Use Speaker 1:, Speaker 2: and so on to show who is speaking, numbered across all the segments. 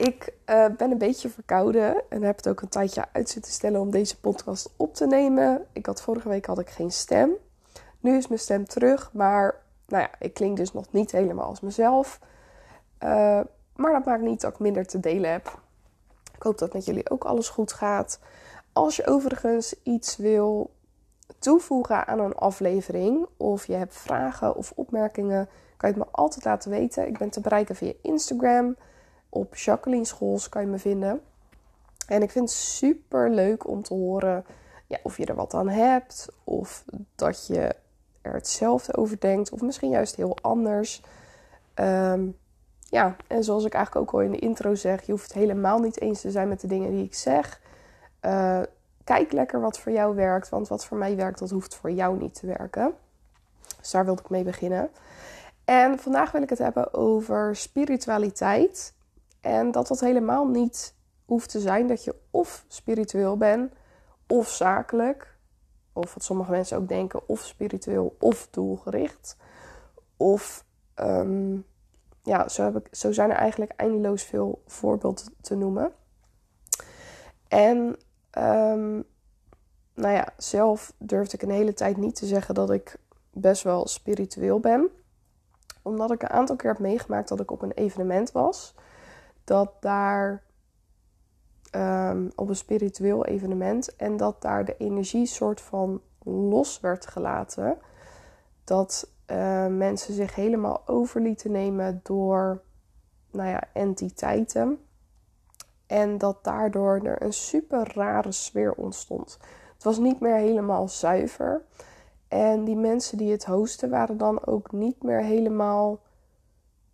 Speaker 1: Ik uh, ben een beetje verkouden en heb het ook een tijdje uit zitten stellen om deze podcast op te nemen. Ik had vorige week had ik geen stem. Nu is mijn stem terug, maar nou ja, ik klink dus nog niet helemaal als mezelf. Uh, maar dat maakt niet dat ik minder te delen heb. Ik hoop dat met jullie ook alles goed gaat. Als je overigens iets wil toevoegen aan een aflevering, of je hebt vragen of opmerkingen, kan je het me altijd laten weten. Ik ben te bereiken via Instagram. Op Jacqueline Schools kan je me vinden. En ik vind het super leuk om te horen ja, of je er wat aan hebt. Of dat je er hetzelfde over denkt. Of misschien juist heel anders. Um, ja, en zoals ik eigenlijk ook al in de intro zeg, je hoeft helemaal niet eens te zijn met de dingen die ik zeg. Uh, kijk lekker wat voor jou werkt, want wat voor mij werkt, dat hoeft voor jou niet te werken. Dus daar wilde ik mee beginnen. En vandaag wil ik het hebben over spiritualiteit. En dat dat helemaal niet hoeft te zijn dat je of spiritueel bent of zakelijk. Of wat sommige mensen ook denken, of spiritueel of doelgericht. Of um, ja, zo, heb ik, zo zijn er eigenlijk eindeloos veel voorbeelden te noemen. En um, nou ja, zelf durfde ik een hele tijd niet te zeggen dat ik best wel spiritueel ben. Omdat ik een aantal keer heb meegemaakt dat ik op een evenement was. Dat daar um, op een spiritueel evenement en dat daar de energie soort van los werd gelaten. Dat uh, mensen zich helemaal over lieten nemen door nou ja, entiteiten. En dat daardoor er een super rare sfeer ontstond. Het was niet meer helemaal zuiver. En die mensen die het hosten waren dan ook niet meer helemaal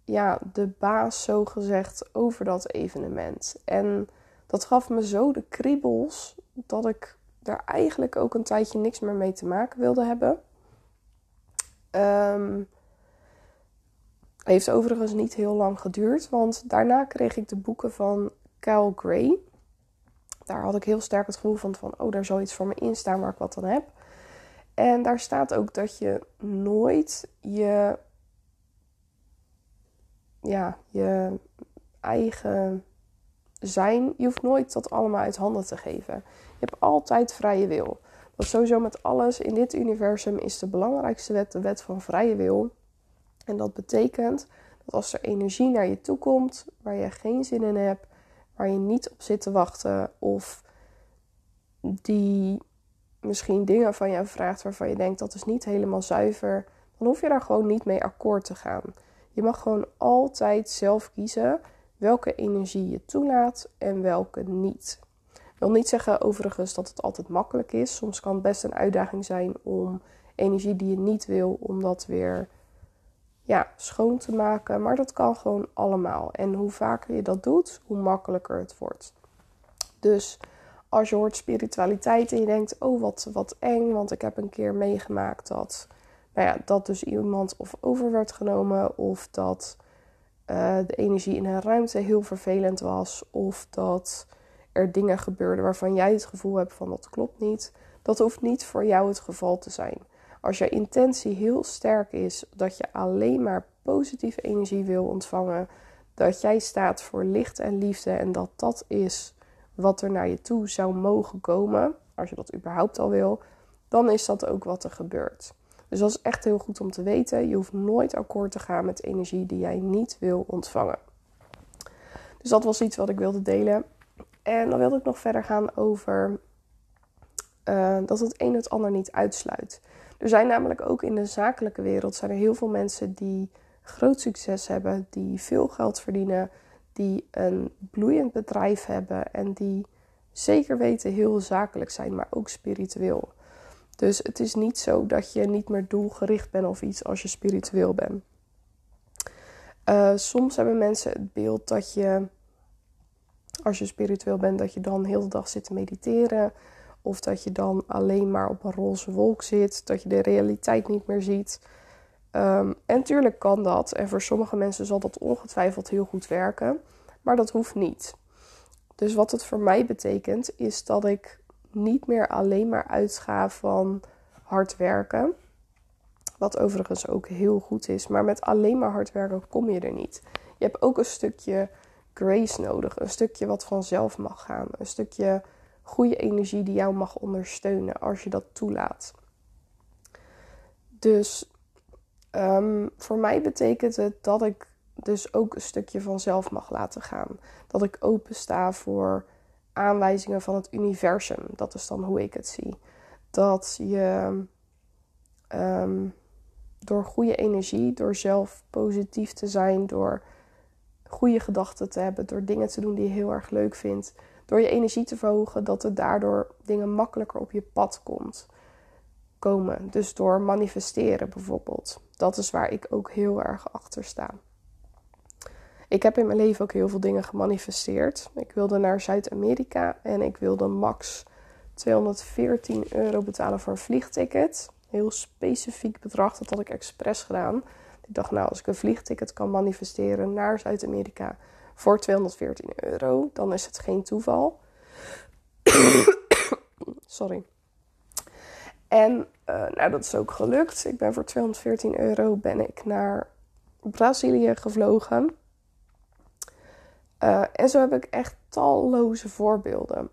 Speaker 1: ja, de baas, zo gezegd, over dat evenement. En dat gaf me zo de kriebels dat ik er eigenlijk ook een tijdje niks meer mee te maken wilde hebben. Um, heeft overigens niet heel lang geduurd, want daarna kreeg ik de boeken van Kyle Gray. Daar had ik heel sterk het gevoel van, van oh, daar zal iets voor me in staan waar ik wat aan heb. En daar staat ook dat je nooit je, ja, je eigen zijn, je hoeft nooit dat allemaal uit handen te geven. Je hebt altijd vrije wil. Dat sowieso met alles in dit universum is de belangrijkste wet de wet van vrije wil. En dat betekent dat als er energie naar je toe komt waar je geen zin in hebt, waar je niet op zit te wachten of die misschien dingen van jou vraagt waarvan je denkt dat is niet helemaal zuiver, dan hoef je daar gewoon niet mee akkoord te gaan. Je mag gewoon altijd zelf kiezen welke energie je toelaat en welke niet. Ik wil niet zeggen overigens dat het altijd makkelijk is. Soms kan het best een uitdaging zijn om energie die je niet wil, om dat weer ja, schoon te maken. Maar dat kan gewoon allemaal. En hoe vaker je dat doet, hoe makkelijker het wordt. Dus als je hoort spiritualiteit en je denkt, oh wat, wat eng, want ik heb een keer meegemaakt dat, nou ja, dat dus iemand of over werd genomen of dat uh, de energie in een ruimte heel vervelend was of dat er dingen gebeurden waarvan jij het gevoel hebt van dat klopt niet. Dat hoeft niet voor jou het geval te zijn. Als je intentie heel sterk is dat je alleen maar positieve energie wil ontvangen, dat jij staat voor licht en liefde en dat dat is wat er naar je toe zou mogen komen, als je dat überhaupt al wil, dan is dat ook wat er gebeurt. Dus dat is echt heel goed om te weten. Je hoeft nooit akkoord te gaan met energie die jij niet wil ontvangen. Dus dat was iets wat ik wilde delen. En dan wilde ik nog verder gaan over uh, dat het een het ander niet uitsluit. Er zijn namelijk ook in de zakelijke wereld zijn er heel veel mensen die groot succes hebben, die veel geld verdienen, die een bloeiend bedrijf hebben en die zeker weten heel zakelijk zijn, maar ook spiritueel. Dus het is niet zo dat je niet meer doelgericht bent of iets als je spiritueel bent. Uh, soms hebben mensen het beeld dat je als je spiritueel bent, dat je dan heel de dag zit te mediteren. Of dat je dan alleen maar op een roze wolk zit. Dat je de realiteit niet meer ziet. Um, en tuurlijk kan dat. En voor sommige mensen zal dat ongetwijfeld heel goed werken. Maar dat hoeft niet. Dus wat het voor mij betekent, is dat ik niet meer alleen maar uitga van hard werken. Wat overigens ook heel goed is. Maar met alleen maar hard werken kom je er niet. Je hebt ook een stukje grace nodig. Een stukje wat vanzelf mag gaan. Een stukje goede energie die jou mag ondersteunen als je dat toelaat. Dus um, voor mij betekent het dat ik dus ook een stukje vanzelf mag laten gaan. Dat ik open sta voor aanwijzingen van het universum. Dat is dan hoe ik het zie. Dat je um, door goede energie, door zelf positief te zijn, door goede gedachten te hebben, door dingen te doen die je heel erg leuk vindt, door je energie te verhogen, dat er daardoor dingen makkelijker op je pad komt, komen. Dus door manifesteren bijvoorbeeld. Dat is waar ik ook heel erg achter sta. Ik heb in mijn leven ook heel veel dingen gemanifesteerd. Ik wilde naar Zuid-Amerika en ik wilde max 214 euro betalen voor een vliegticket. Heel specifiek bedrag, dat had ik expres gedaan. Ik dacht, nou, als ik een vliegticket kan manifesteren naar Zuid-Amerika voor 214 euro, dan is het geen toeval. Sorry. En uh, nou, dat is ook gelukt. Ik ben voor 214 euro ben ik naar Brazilië gevlogen. Uh, en zo heb ik echt talloze voorbeelden.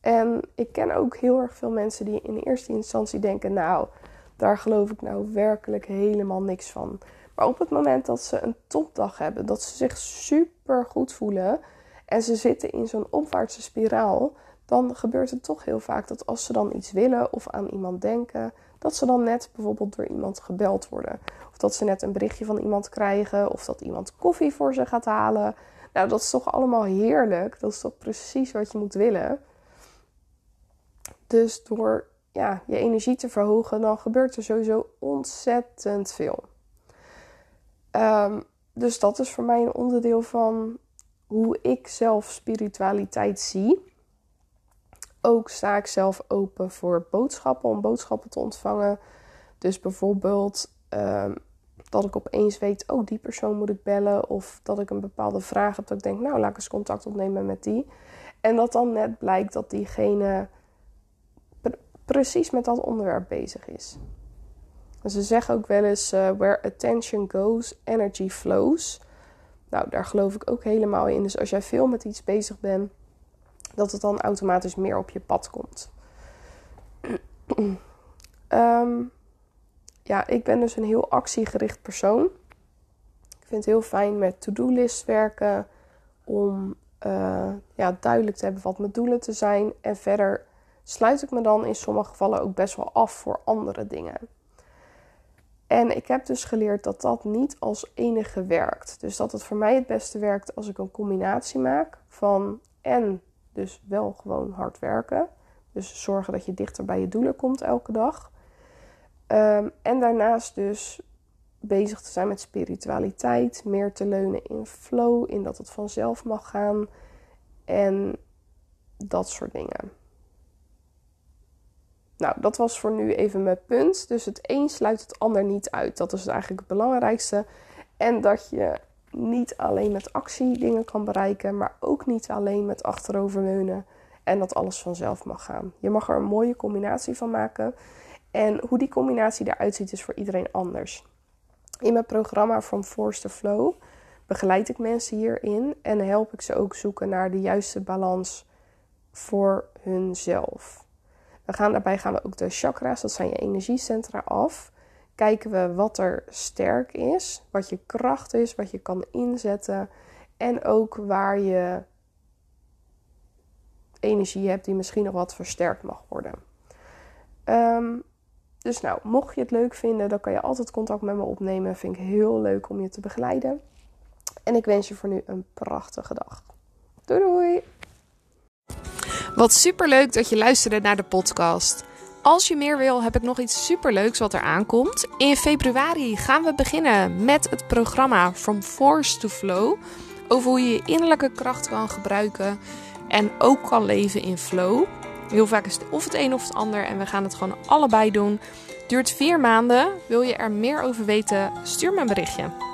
Speaker 1: En ik ken ook heel erg veel mensen die in eerste instantie denken: Nou, daar geloof ik nou werkelijk helemaal niks van. Maar op het moment dat ze een topdag hebben, dat ze zich super goed voelen en ze zitten in zo'n opwaartse spiraal, dan gebeurt het toch heel vaak dat als ze dan iets willen of aan iemand denken, dat ze dan net bijvoorbeeld door iemand gebeld worden. Of dat ze net een berichtje van iemand krijgen, of dat iemand koffie voor ze gaat halen. Nou, dat is toch allemaal heerlijk. Dat is toch precies wat je moet willen. Dus door ja, je energie te verhogen, dan gebeurt er sowieso ontzettend veel. Um, dus dat is voor mij een onderdeel van hoe ik zelf spiritualiteit zie. Ook sta ik zelf open voor boodschappen, om boodschappen te ontvangen. Dus bijvoorbeeld um, dat ik opeens weet, oh die persoon moet ik bellen. Of dat ik een bepaalde vraag heb dat ik denk, nou laat ik eens contact opnemen met die. En dat dan net blijkt dat diegene precies met dat onderwerp bezig is. ze zeggen ook wel eens: uh, where attention goes, energy flows. Nou, daar geloof ik ook helemaal in. Dus als jij veel met iets bezig bent, dat het dan automatisch meer op je pad komt. um, ja, ik ben dus een heel actiegericht persoon. Ik vind het heel fijn met to-do-lists werken. Om uh, ja, duidelijk te hebben wat mijn doelen te zijn. En verder sluit ik me dan in sommige gevallen ook best wel af voor andere dingen. En ik heb dus geleerd dat dat niet als enige werkt. Dus dat het voor mij het beste werkt als ik een combinatie maak van en dus wel gewoon hard werken. Dus zorgen dat je dichter bij je doelen komt elke dag. Um, en daarnaast dus bezig te zijn met spiritualiteit, meer te leunen in flow, in dat het vanzelf mag gaan en dat soort dingen. Nou, dat was voor nu even mijn punt. Dus het een sluit het ander niet uit. Dat is eigenlijk het belangrijkste. En dat je niet alleen met actie dingen kan bereiken, maar ook niet alleen met achteroverleunen en dat alles vanzelf mag gaan. Je mag er een mooie combinatie van maken. En hoe die combinatie eruit ziet, is voor iedereen anders. In mijn programma From Force to Flow begeleid ik mensen hierin en help ik ze ook zoeken naar de juiste balans voor hunzelf. We gaan, daarbij gaan we ook de chakra's, dat zijn je energiecentra, af. Kijken we wat er sterk is, wat je kracht is, wat je kan inzetten. En ook waar je energie hebt die misschien nog wat versterkt mag worden. Um, dus nou, mocht je het leuk vinden, dan kan je altijd contact met me opnemen. Vind ik heel leuk om je te begeleiden. En ik wens je voor nu een prachtige dag. Doei doei!
Speaker 2: Wat superleuk dat je luisterde naar de podcast. Als je meer wil, heb ik nog iets superleuks wat er aankomt. In februari gaan we beginnen met het programma From Force to Flow over hoe je je innerlijke kracht kan gebruiken en ook kan leven in flow. Heel vaak is het of het een of het ander en we gaan het gewoon allebei doen. Duurt vier maanden. Wil je er meer over weten? Stuur me een berichtje.